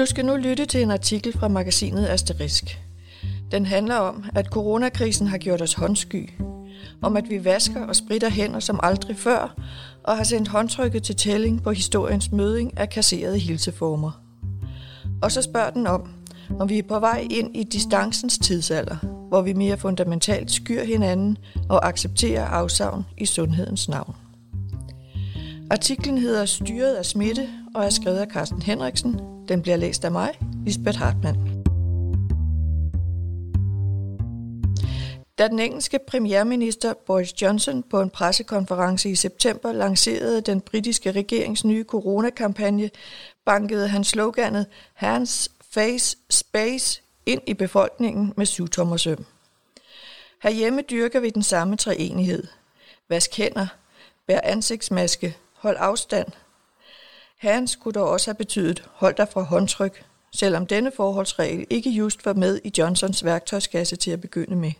Du skal nu lytte til en artikel fra magasinet Asterisk. Den handler om, at coronakrisen har gjort os håndsky. Om at vi vasker og spritter hænder som aldrig før, og har sendt håndtrykket til tælling på historiens møding af kasserede hilseformer. Og så spørger den om, om vi er på vej ind i distancens tidsalder, hvor vi mere fundamentalt skyr hinanden og accepterer afsavn i sundhedens navn. Artiklen hedder Styret af smitte og er skrevet af Carsten Henriksen. Den bliver læst af mig, Lisbeth Hartmann. Da den engelske premierminister Boris Johnson på en pressekonference i september lancerede den britiske regerings nye coronakampagne, bankede han sloganet Hands, Face, Space ind i befolkningen med syvtommersøm. Herhjemme dyrker vi den samme treenighed. Vask hænder, bær ansigtsmaske, hold afstand. Hans kunne dog også have betydet hold dig fra håndtryk, selvom denne forholdsregel ikke just var med i Johnsons værktøjskasse til at begynde med.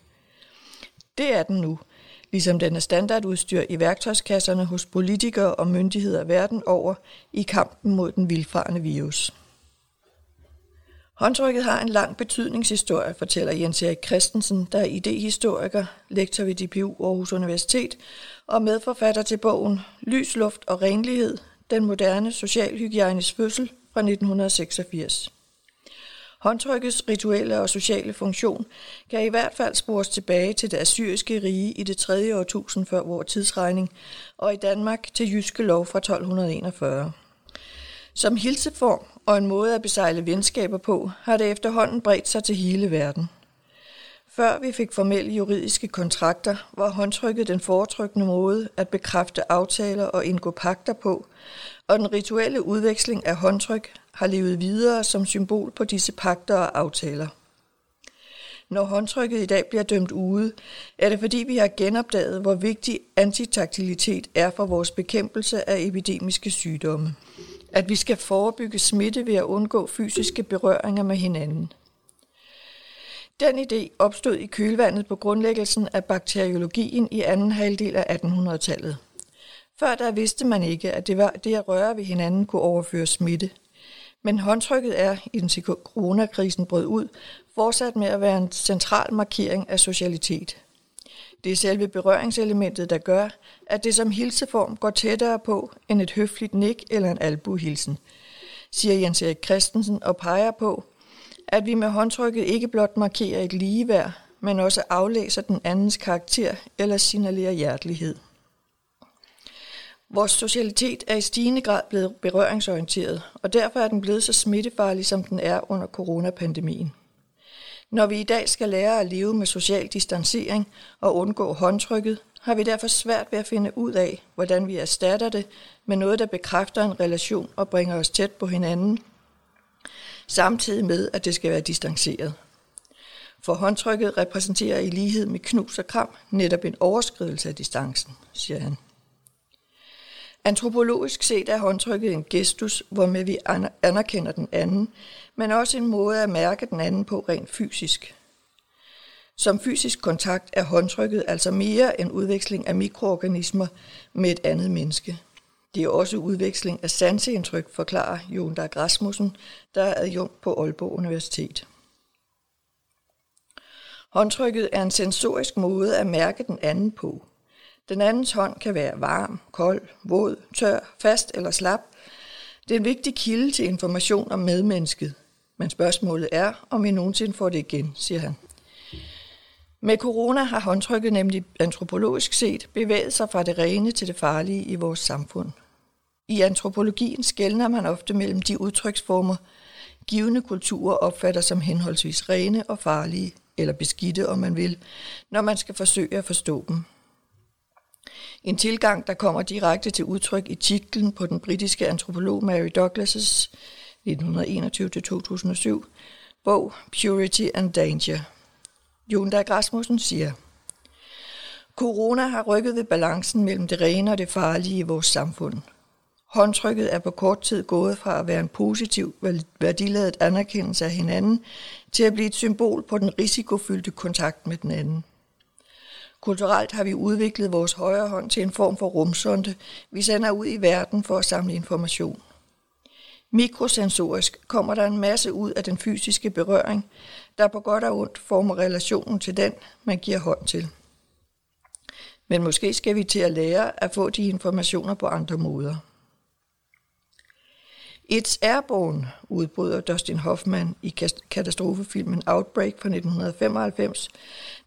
Det er den nu, ligesom den er standardudstyr i værktøjskasserne hos politikere og myndigheder verden over i kampen mod den vildfarende virus. Håndtrykket har en lang betydningshistorie, fortæller Jens Erik Christensen, der er idehistoriker, lektor ved DPU Aarhus Universitet og medforfatter til bogen Lys, Luft og Renlighed, den moderne socialhygiejnes fødsel fra 1986. Håndtrykkets rituelle og sociale funktion kan i hvert fald spores tilbage til det assyriske rige i det 3. årtusind før vores tidsregning, og i Danmark til Jyske Lov fra 1241. Som hilseform og en måde at besejle venskaber på, har det efterhånden bredt sig til hele verden. Før vi fik formelle juridiske kontrakter, var håndtrykket den foretrykkende måde at bekræfte aftaler og indgå pakter på, og den rituelle udveksling af håndtryk har levet videre som symbol på disse pakter og aftaler. Når håndtrykket i dag bliver dømt ude, er det fordi vi har genopdaget, hvor vigtig antitaktilitet er for vores bekæmpelse af epidemiske sygdomme at vi skal forebygge smitte ved at undgå fysiske berøringer med hinanden. Den idé opstod i kølvandet på grundlæggelsen af bakteriologien i anden halvdel af 1800-tallet. Før der vidste man ikke, at det var det at røre ved hinanden kunne overføre smitte. Men håndtrykket er, indtil coronakrisen brød ud, fortsat med at være en central markering af socialitet. Det er selve berøringselementet, der gør, at det som hilseform går tættere på end et høfligt nik eller en albuhilsen, siger Jens Erik Christensen og peger på, at vi med håndtrykket ikke blot markerer et ligeværd, men også aflæser den andens karakter eller signalerer hjertelighed. Vores socialitet er i stigende grad blevet berøringsorienteret, og derfor er den blevet så smittefarlig, som den er under coronapandemien. Når vi i dag skal lære at leve med social distancering og undgå håndtrykket, har vi derfor svært ved at finde ud af, hvordan vi erstatter det med noget, der bekræfter en relation og bringer os tæt på hinanden, samtidig med, at det skal være distanceret. For håndtrykket repræsenterer i lighed med knus og kram netop en overskridelse af distancen, siger han. Antropologisk set er håndtrykket en gestus, hvormed vi anerkender den anden, men også en måde at mærke den anden på rent fysisk. Som fysisk kontakt er håndtrykket altså mere en udveksling af mikroorganismer med et andet menneske. Det er også udveksling af sanseindtryk, forklarer Jon Dag Rasmussen, der er adjunkt på Aalborg Universitet. Håndtrykket er en sensorisk måde at mærke den anden på. Den andens hånd kan være varm, kold, våd, tør, fast eller slap. Det er en vigtig kilde til information om medmennesket. Men spørgsmålet er, om vi nogensinde får det igen, siger han. Med corona har håndtrykket nemlig antropologisk set bevæget sig fra det rene til det farlige i vores samfund. I antropologien skældner man ofte mellem de udtryksformer, givende kulturer opfatter som henholdsvis rene og farlige, eller beskidte, om man vil, når man skal forsøge at forstå dem. En tilgang, der kommer direkte til udtryk i titlen på den britiske antropolog Mary Douglas' 1921-2007 bog Purity and Danger. Jon Dag Rasmussen siger, Corona har rykket ved balancen mellem det rene og det farlige i vores samfund. Håndtrykket er på kort tid gået fra at være en positiv, værdiladet anerkendelse af hinanden, til at blive et symbol på den risikofyldte kontakt med den anden. Kulturelt har vi udviklet vores højre hånd til en form for rumsonde, vi sender ud i verden for at samle information. Mikrosensorisk kommer der en masse ud af den fysiske berøring, der på godt og ondt former relationen til den, man giver hånd til. Men måske skal vi til at lære at få de informationer på andre måder. It's Airborne, udbryder Dustin Hoffman i katastrofefilmen Outbreak fra 1995,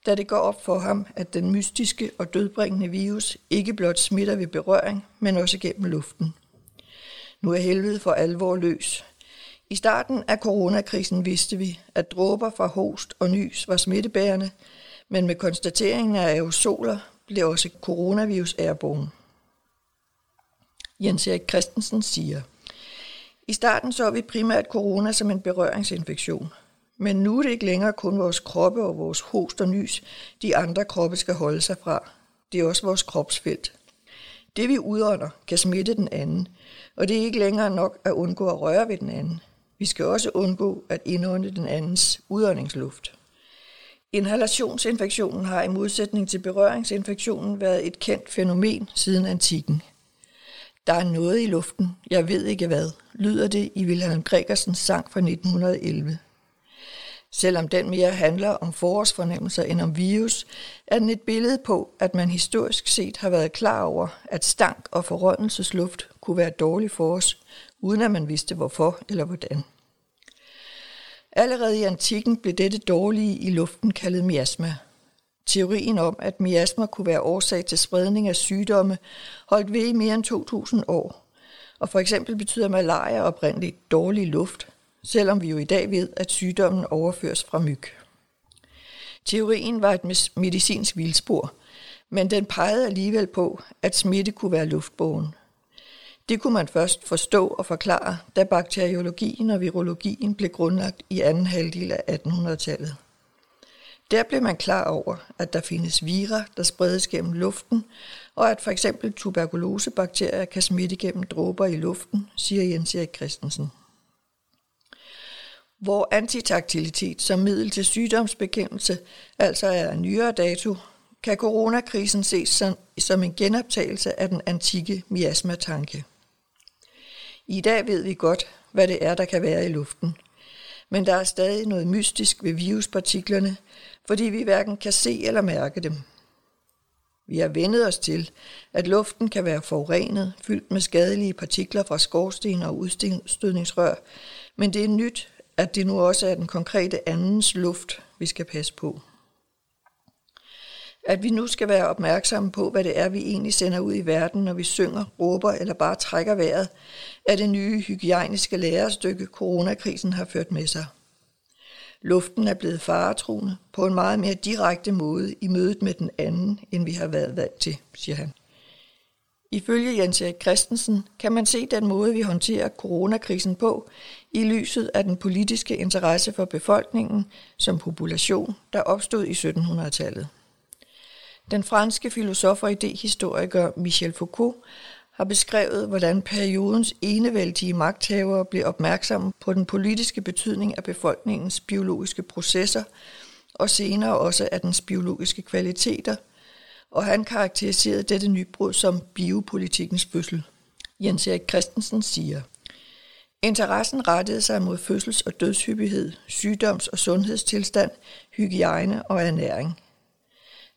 da det går op for ham, at den mystiske og dødbringende virus ikke blot smitter ved berøring, men også gennem luften. Nu er helvede for alvor løs. I starten af coronakrisen vidste vi, at dråber fra host og nys var smittebærende, men med konstateringen af aerosoler blev også coronavirus airborne. Jens Erik Christensen siger, i starten så vi primært corona som en berøringsinfektion. Men nu er det ikke længere kun vores kroppe og vores host og nys, de andre kroppe skal holde sig fra. Det er også vores kropsfelt. Det vi udånder kan smitte den anden, og det er ikke længere nok at undgå at røre ved den anden. Vi skal også undgå at indånde den andens udåndingsluft. Inhalationsinfektionen har i modsætning til berøringsinfektionen været et kendt fænomen siden antikken. Der er noget i luften, jeg ved ikke hvad, lyder det i Wilhelm Gregersens sang fra 1911. Selvom den mere handler om forårsfornemmelser end om virus, er den et billede på, at man historisk set har været klar over, at stank og forrøndelsesluft kunne være dårlig for os, uden at man vidste hvorfor eller hvordan. Allerede i antikken blev dette dårlige i luften kaldet miasma. Teorien om, at miasmer kunne være årsag til spredning af sygdomme, holdt ved i mere end 2000 år. Og for eksempel betyder malaria oprindeligt dårlig luft, selvom vi jo i dag ved, at sygdommen overføres fra myg. Teorien var et medicinsk vildspor, men den pegede alligevel på, at smitte kunne være luftbåren. Det kunne man først forstå og forklare, da bakteriologien og virologien blev grundlagt i anden halvdel af 1800-tallet. Der blev man klar over, at der findes vira, der spredes gennem luften, og at for eksempel tuberkulosebakterier kan smitte gennem dråber i luften, siger Jens Erik Christensen. Hvor antitaktilitet som middel til sygdomsbekæmpelse altså er en nyere dato, kan coronakrisen ses som, som en genoptagelse af den antikke miasmatanke. I dag ved vi godt, hvad det er, der kan være i luften. Men der er stadig noget mystisk ved viruspartiklerne, fordi vi hverken kan se eller mærke dem. Vi har vendet os til, at luften kan være forurenet, fyldt med skadelige partikler fra skorsten og udstødningsrør, men det er nyt, at det nu også er den konkrete andens luft, vi skal passe på. At vi nu skal være opmærksomme på, hvad det er, vi egentlig sender ud i verden, når vi synger, råber eller bare trækker vejret, er det nye hygiejniske lærestykke, coronakrisen har ført med sig. Luften er blevet faretruende på en meget mere direkte måde i mødet med den anden, end vi har været vant til, siger han. Ifølge Jens Erik Christensen kan man se den måde, vi håndterer coronakrisen på, i lyset af den politiske interesse for befolkningen som population, der opstod i 1700-tallet. Den franske filosof og idehistoriker Michel Foucault har beskrevet, hvordan periodens enevældige magthavere blev opmærksomme på den politiske betydning af befolkningens biologiske processer, og senere også af dens biologiske kvaliteter, og han karakteriserede dette nybrud som biopolitikkens fødsel. Jens Erik Christensen siger, Interessen rettede sig mod fødsels- og dødshyppighed, sygdoms- og sundhedstilstand, hygiejne og ernæring.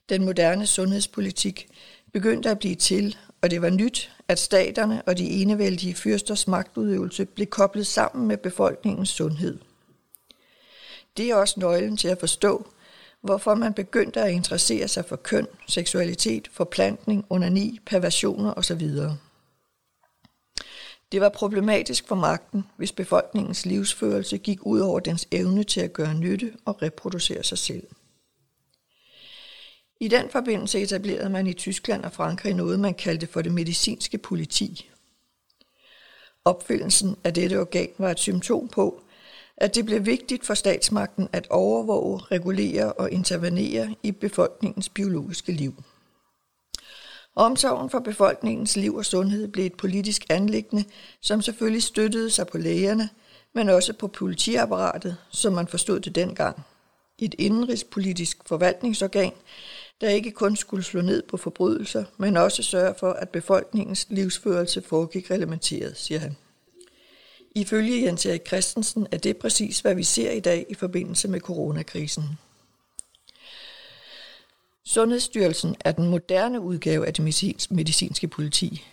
Den moderne sundhedspolitik begyndte at blive til, og det var nyt, at staterne og de enevældige fyrsters magtudøvelse blev koblet sammen med befolkningens sundhed. Det er også nøglen til at forstå, hvorfor man begyndte at interessere sig for køn, seksualitet, forplantning, onani, perversioner osv. Det var problematisk for magten, hvis befolkningens livsførelse gik ud over dens evne til at gøre nytte og reproducere sig selv. I den forbindelse etablerede man i Tyskland og Frankrig noget, man kaldte for det medicinske politi. Opfyldelsen af dette organ var et symptom på, at det blev vigtigt for statsmagten at overvåge, regulere og intervenere i befolkningens biologiske liv. Omsorgen for befolkningens liv og sundhed blev et politisk anlæggende, som selvfølgelig støttede sig på lægerne, men også på politiapparatet, som man forstod det dengang. Et indenrigspolitisk forvaltningsorgan, der ikke kun skulle slå ned på forbrydelser, men også sørge for, at befolkningens livsførelse foregik reglementeret, siger han. Ifølge Jens Erik Christensen er det præcis, hvad vi ser i dag i forbindelse med coronakrisen. Sundhedsstyrelsen er den moderne udgave af det medicinske politi.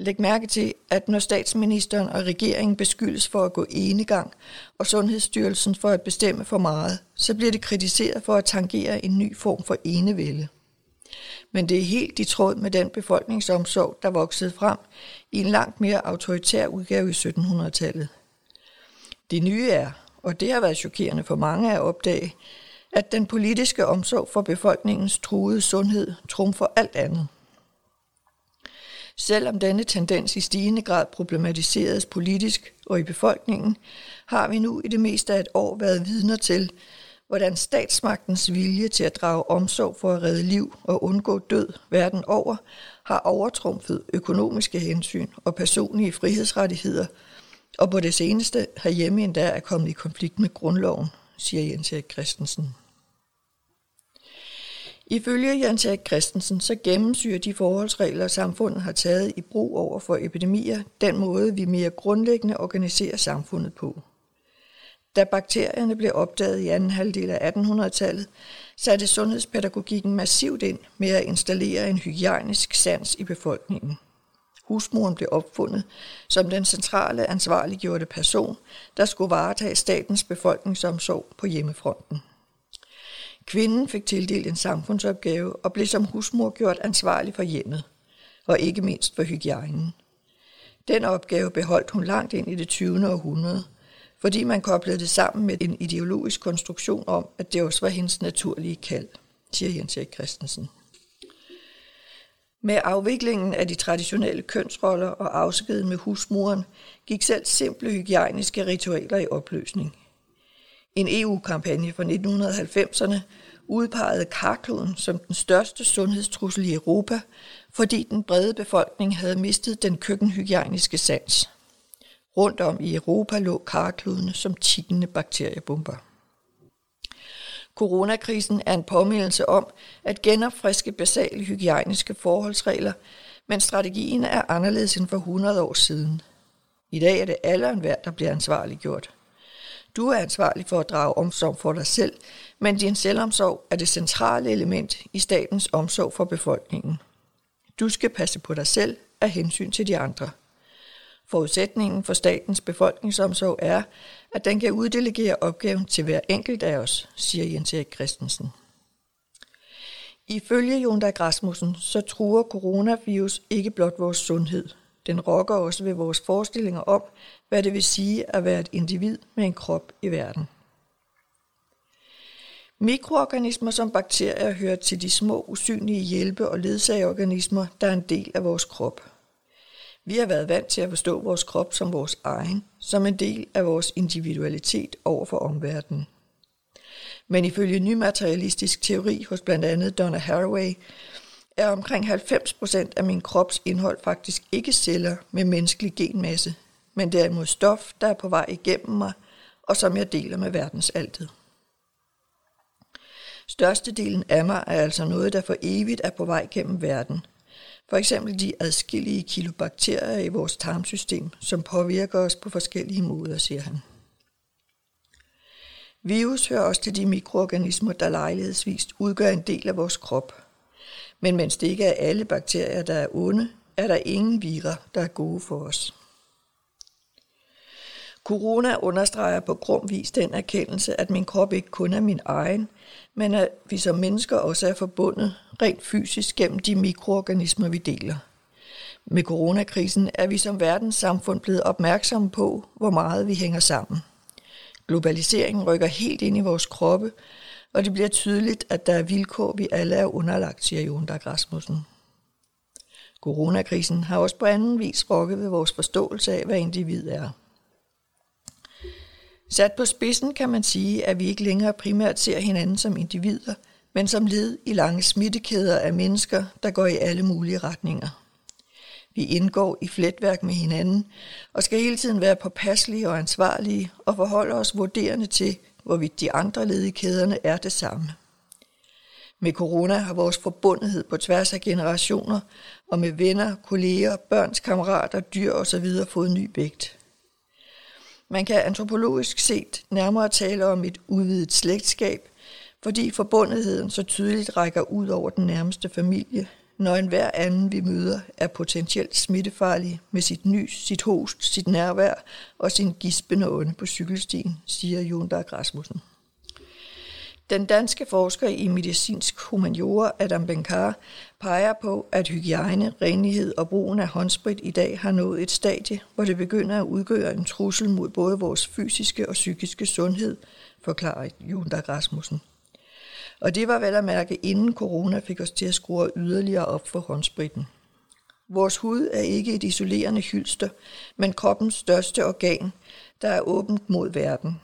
Læg mærke til, at når statsministeren og regeringen beskyldes for at gå enegang, og Sundhedsstyrelsen for at bestemme for meget, så bliver det kritiseret for at tangere en ny form for enevælde. Men det er helt i tråd med den befolkningsomsorg, der voksede frem i en langt mere autoritær udgave i 1700-tallet. Det nye er, og det har været chokerende for mange at opdage, at den politiske omsorg for befolkningens truede sundhed trumfer alt andet. Selvom denne tendens i stigende grad problematiseres politisk og i befolkningen, har vi nu i det meste af et år været vidner til, hvordan statsmagtens vilje til at drage omsorg for at redde liv og undgå død verden over har overtrumfet økonomiske hensyn og personlige frihedsrettigheder, og på det seneste har hjemme endda er kommet i konflikt med grundloven, siger Jens Erik Christensen. Ifølge Jens Erik Christensen, så gennemsyrer de forholdsregler, samfundet har taget i brug over for epidemier, den måde, vi mere grundlæggende organiserer samfundet på. Da bakterierne blev opdaget i anden halvdel af 1800-tallet, satte sundhedspædagogikken massivt ind med at installere en hygiejnisk sans i befolkningen. Husmoren blev opfundet som den centrale ansvarliggjorte person, der skulle varetage statens befolkningsomsorg på hjemmefronten. Kvinden fik tildelt en samfundsopgave og blev som husmor gjort ansvarlig for hjemmet, og ikke mindst for hygiejnen. Den opgave beholdt hun langt ind i det 20. århundrede, fordi man koblede det sammen med en ideologisk konstruktion om, at det også var hendes naturlige kald, siger Jens Erik Christensen. Med afviklingen af de traditionelle kønsroller og afskeden med husmoren gik selv simple hygiejniske ritualer i opløsning. En EU-kampagne fra 1990'erne udpegede karkloden som den største sundhedstrussel i Europa, fordi den brede befolkning havde mistet den køkkenhygiejniske sans. Rundt om i Europa lå karklodene som tikkende bakteriebomber. Coronakrisen er en påmindelse om at genopfriske basale hygiejniske forholdsregler, men strategien er anderledes end for 100 år siden. I dag er det alle og enhver, der bliver ansvarliggjort. Du er ansvarlig for at drage omsorg for dig selv, men din selvomsorg er det centrale element i statens omsorg for befolkningen. Du skal passe på dig selv af hensyn til de andre. Forudsætningen for statens befolkningsomsorg er, at den kan uddelegere opgaven til hver enkelt af os, siger Jens Erik Christensen. Ifølge Jon Dag Rasmussen, så truer coronavirus ikke blot vores sundhed. Den rokker også ved vores forestillinger om, hvad det vil sige at være et individ med en krop i verden. Mikroorganismer som bakterier hører til de små, usynlige hjælpe- og ledsageorganismer, der er en del af vores krop. Vi har været vant til at forstå vores krop som vores egen, som en del af vores individualitet over for omverdenen. Men ifølge nymaterialistisk teori hos blandt andet Donna Haraway, er omkring 90% af min krops indhold faktisk ikke celler med menneskelig genmasse, men derimod stof, der er på vej igennem mig, og som jeg deler med verdens altet. Størstedelen af mig er altså noget, der for evigt er på vej gennem verden. For eksempel de adskillige kilo bakterier i vores tarmsystem, som påvirker os på forskellige måder, siger han. Virus hører også til de mikroorganismer, der lejlighedsvist udgør en del af vores krop. Men mens det ikke er alle bakterier, der er onde, er der ingen virer, der er gode for os. Corona understreger på grum vis den erkendelse, at min krop ikke kun er min egen, men at vi som mennesker også er forbundet rent fysisk gennem de mikroorganismer, vi deler. Med coronakrisen er vi som verdenssamfund blevet opmærksomme på, hvor meget vi hænger sammen. Globaliseringen rykker helt ind i vores kroppe, og det bliver tydeligt, at der er vilkår, vi alle er underlagt, siger Jon Dag Rasmussen. Coronakrisen har også på anden vis rokket ved vores forståelse af, hvad individ er. Sat på spidsen kan man sige, at vi ikke længere primært ser hinanden som individer, men som led i lange smittekæder af mennesker, der går i alle mulige retninger. Vi indgår i fletværk med hinanden og skal hele tiden være påpasselige og ansvarlige og forholde os vurderende til, hvorvidt de andre led i kæderne er det samme. Med corona har vores forbundethed på tværs af generationer og med venner, kolleger, børns kammerater, dyr osv. fået ny vægt. Man kan antropologisk set nærmere tale om et udvidet slægtskab, fordi forbundetheden så tydeligt rækker ud over den nærmeste familie, når enhver anden vi møder er potentielt smittefarlig med sit nys, sit host, sit nærvær og sin gispende ånde på cykelstien, siger Jon Dag Rasmussen. Den danske forsker i medicinsk humaniora Adam Benkar peger på, at hygiejne, renlighed og brugen af håndsprit i dag har nået et stadie, hvor det begynder at udgøre en trussel mod både vores fysiske og psykiske sundhed, forklarer Jon Dag Rasmussen. Og det var vel at mærke, inden corona fik os til at skrue yderligere op for håndspritten. Vores hud er ikke et isolerende hylster, men kroppens største organ, der er åbent mod verden.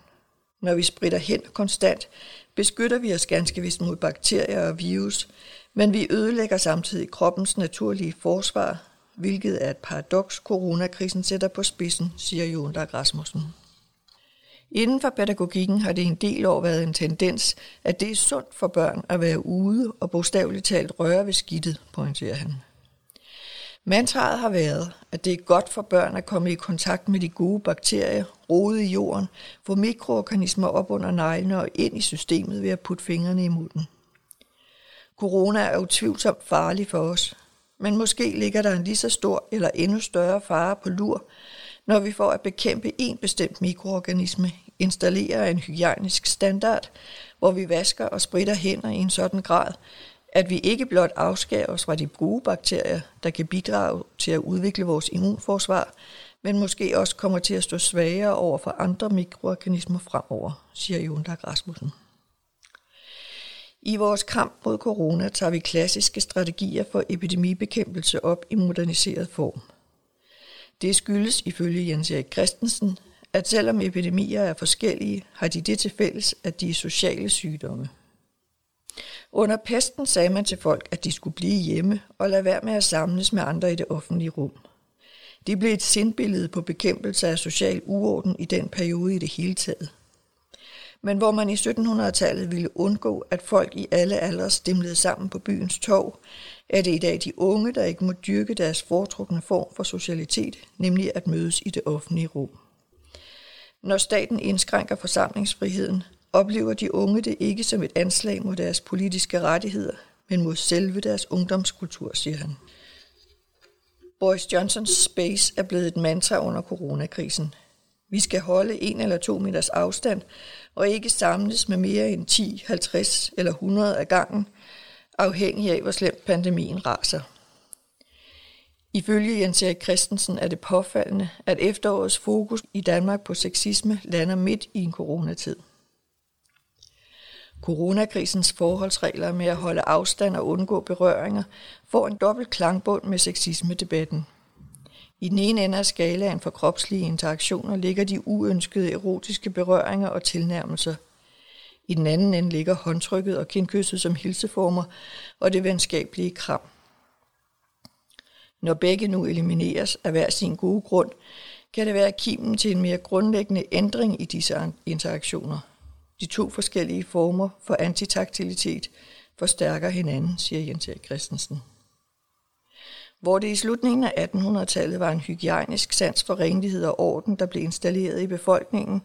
Når vi spritter hen konstant, beskytter vi os ganske vist mod bakterier og virus, men vi ødelægger samtidig kroppens naturlige forsvar, hvilket er et paradoks, coronakrisen sætter på spidsen, siger Jon Dag Rasmussen. Inden for pædagogikken har det en del år været en tendens, at det er sundt for børn at være ude og bogstaveligt talt røre ved skidtet, pointerer han. Mantraet har været, at det er godt for børn at komme i kontakt med de gode bakterier, rode i jorden, få mikroorganismer op under neglene og ind i systemet ved at putte fingrene i munden. Corona er utvivlsomt farlig for os, men måske ligger der en lige så stor eller endnu større fare på lur, når vi får at bekæmpe en bestemt mikroorganisme, installerer en hygiejnisk standard, hvor vi vasker og spritter hænder i en sådan grad, at vi ikke blot afskærer os fra de gode bakterier, der kan bidrage til at udvikle vores immunforsvar, men måske også kommer til at stå svagere over for andre mikroorganismer fremover, siger Jon Dag Rasmussen. I vores kamp mod corona tager vi klassiske strategier for epidemibekæmpelse op i moderniseret form – det skyldes ifølge Jens Erik Christensen, at selvom epidemier er forskellige, har de det til fælles, at de er sociale sygdomme. Under pesten sagde man til folk, at de skulle blive hjemme og lade være med at samles med andre i det offentlige rum. Det blev et sindbillede på bekæmpelse af social uorden i den periode i det hele taget. Men hvor man i 1700-tallet ville undgå, at folk i alle aldre stemlede sammen på byens torv, er det i dag de unge, der ikke må dyrke deres foretrukne form for socialitet, nemlig at mødes i det offentlige rum. Når staten indskrænker forsamlingsfriheden, oplever de unge det ikke som et anslag mod deres politiske rettigheder, men mod selve deres ungdomskultur, siger han. Boris Johnsons space er blevet et mantra under coronakrisen. Vi skal holde en eller to meters afstand og ikke samles med mere end 10, 50 eller 100 af gangen, afhængig af, hvor slemt pandemien raser. Ifølge Jens Erik Christensen er det påfaldende, at efterårets fokus i Danmark på sexisme lander midt i en coronatid. Coronakrisens forholdsregler med at holde afstand og undgå berøringer får en dobbelt klangbund med sexisme-debatten. I den ene ende af skalaen for kropslige interaktioner ligger de uønskede erotiske berøringer og tilnærmelser – i den anden ende ligger håndtrykket og kindkysset som hilseformer og det venskabelige kram. Når begge nu elimineres af hver sin gode grund, kan det være kimen til en mere grundlæggende ændring i disse interaktioner. De to forskellige former for antitaktilitet forstærker hinanden, siger Jens Erik Christensen. Hvor det i slutningen af 1800-tallet var en hygiejnisk sans for renlighed og orden, der blev installeret i befolkningen,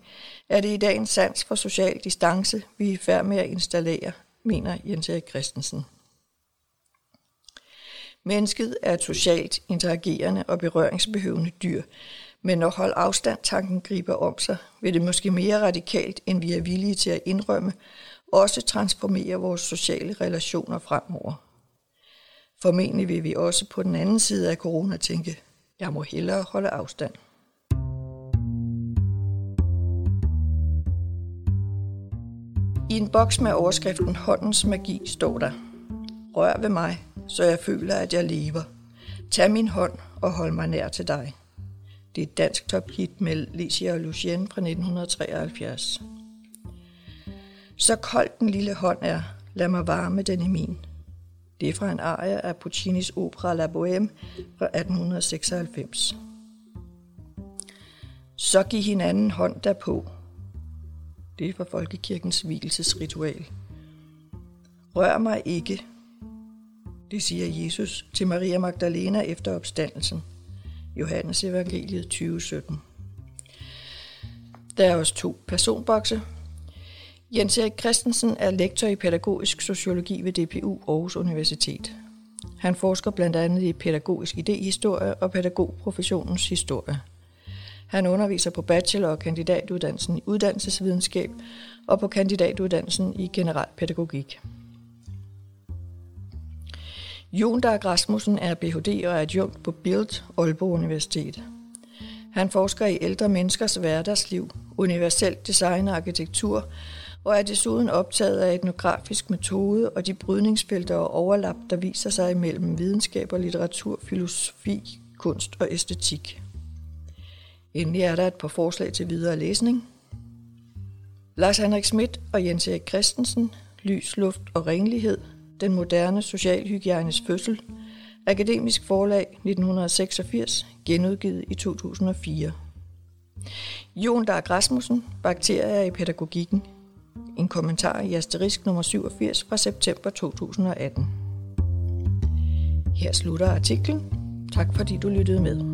er det i dag en sans for social distance, vi er i færd med at installere, mener Jens Erik Christensen. Mennesket er et socialt, interagerende og berøringsbehøvende dyr, men når hold afstand tanken griber om sig, vil det måske mere radikalt, end vi er villige til at indrømme, også transformere vores sociale relationer fremover. Formentlig vil vi også på den anden side af corona tænke, jeg må hellere holde afstand. I en boks med overskriften Håndens magi står der, Rør ved mig, så jeg føler, at jeg lever. Tag min hånd og hold mig nær til dig. Det er et dansk tophit med Licia og Lucien fra 1973. Så kold den lille hånd er, lad mig varme den i min. Det er fra en arie af Puccinis opera La Bohème fra 1896. Så giv hinanden hånd derpå. Det er fra Folkekirkens hvilesesritual. Rør mig ikke. Det siger Jesus til Maria Magdalena efter opstandelsen. Johannes evangeliet 2017. Der er også to personbokse. Jens Erik Christensen er lektor i pædagogisk sociologi ved DPU Aarhus Universitet. Han forsker blandt andet i pædagogisk idehistorie og pædagogprofessionens historie. Han underviser på bachelor- og kandidatuddannelsen i uddannelsesvidenskab og på kandidatuddannelsen i generel pædagogik. Jon Dag Rasmussen er Ph.D. og adjunkt på BILD Aalborg Universitet. Han forsker i ældre menneskers hverdagsliv, universelt design og arkitektur, og er desuden optaget af etnografisk metode og de brydningsfelter og overlap, der viser sig mellem videnskab og litteratur, filosofi, kunst og æstetik. Endelig er der et par forslag til videre læsning. Lars Henrik Schmidt og Jens Erik Christensen, Lys, Luft og Renlighed, Den moderne socialhygiejnes fødsel, Akademisk Forlag 1986, genudgivet i 2004. Jon Dag Rasmussen, Bakterier i pædagogikken, en kommentar i asterisk nummer 87 fra september 2018. Her slutter artiklen. Tak fordi du lyttede med.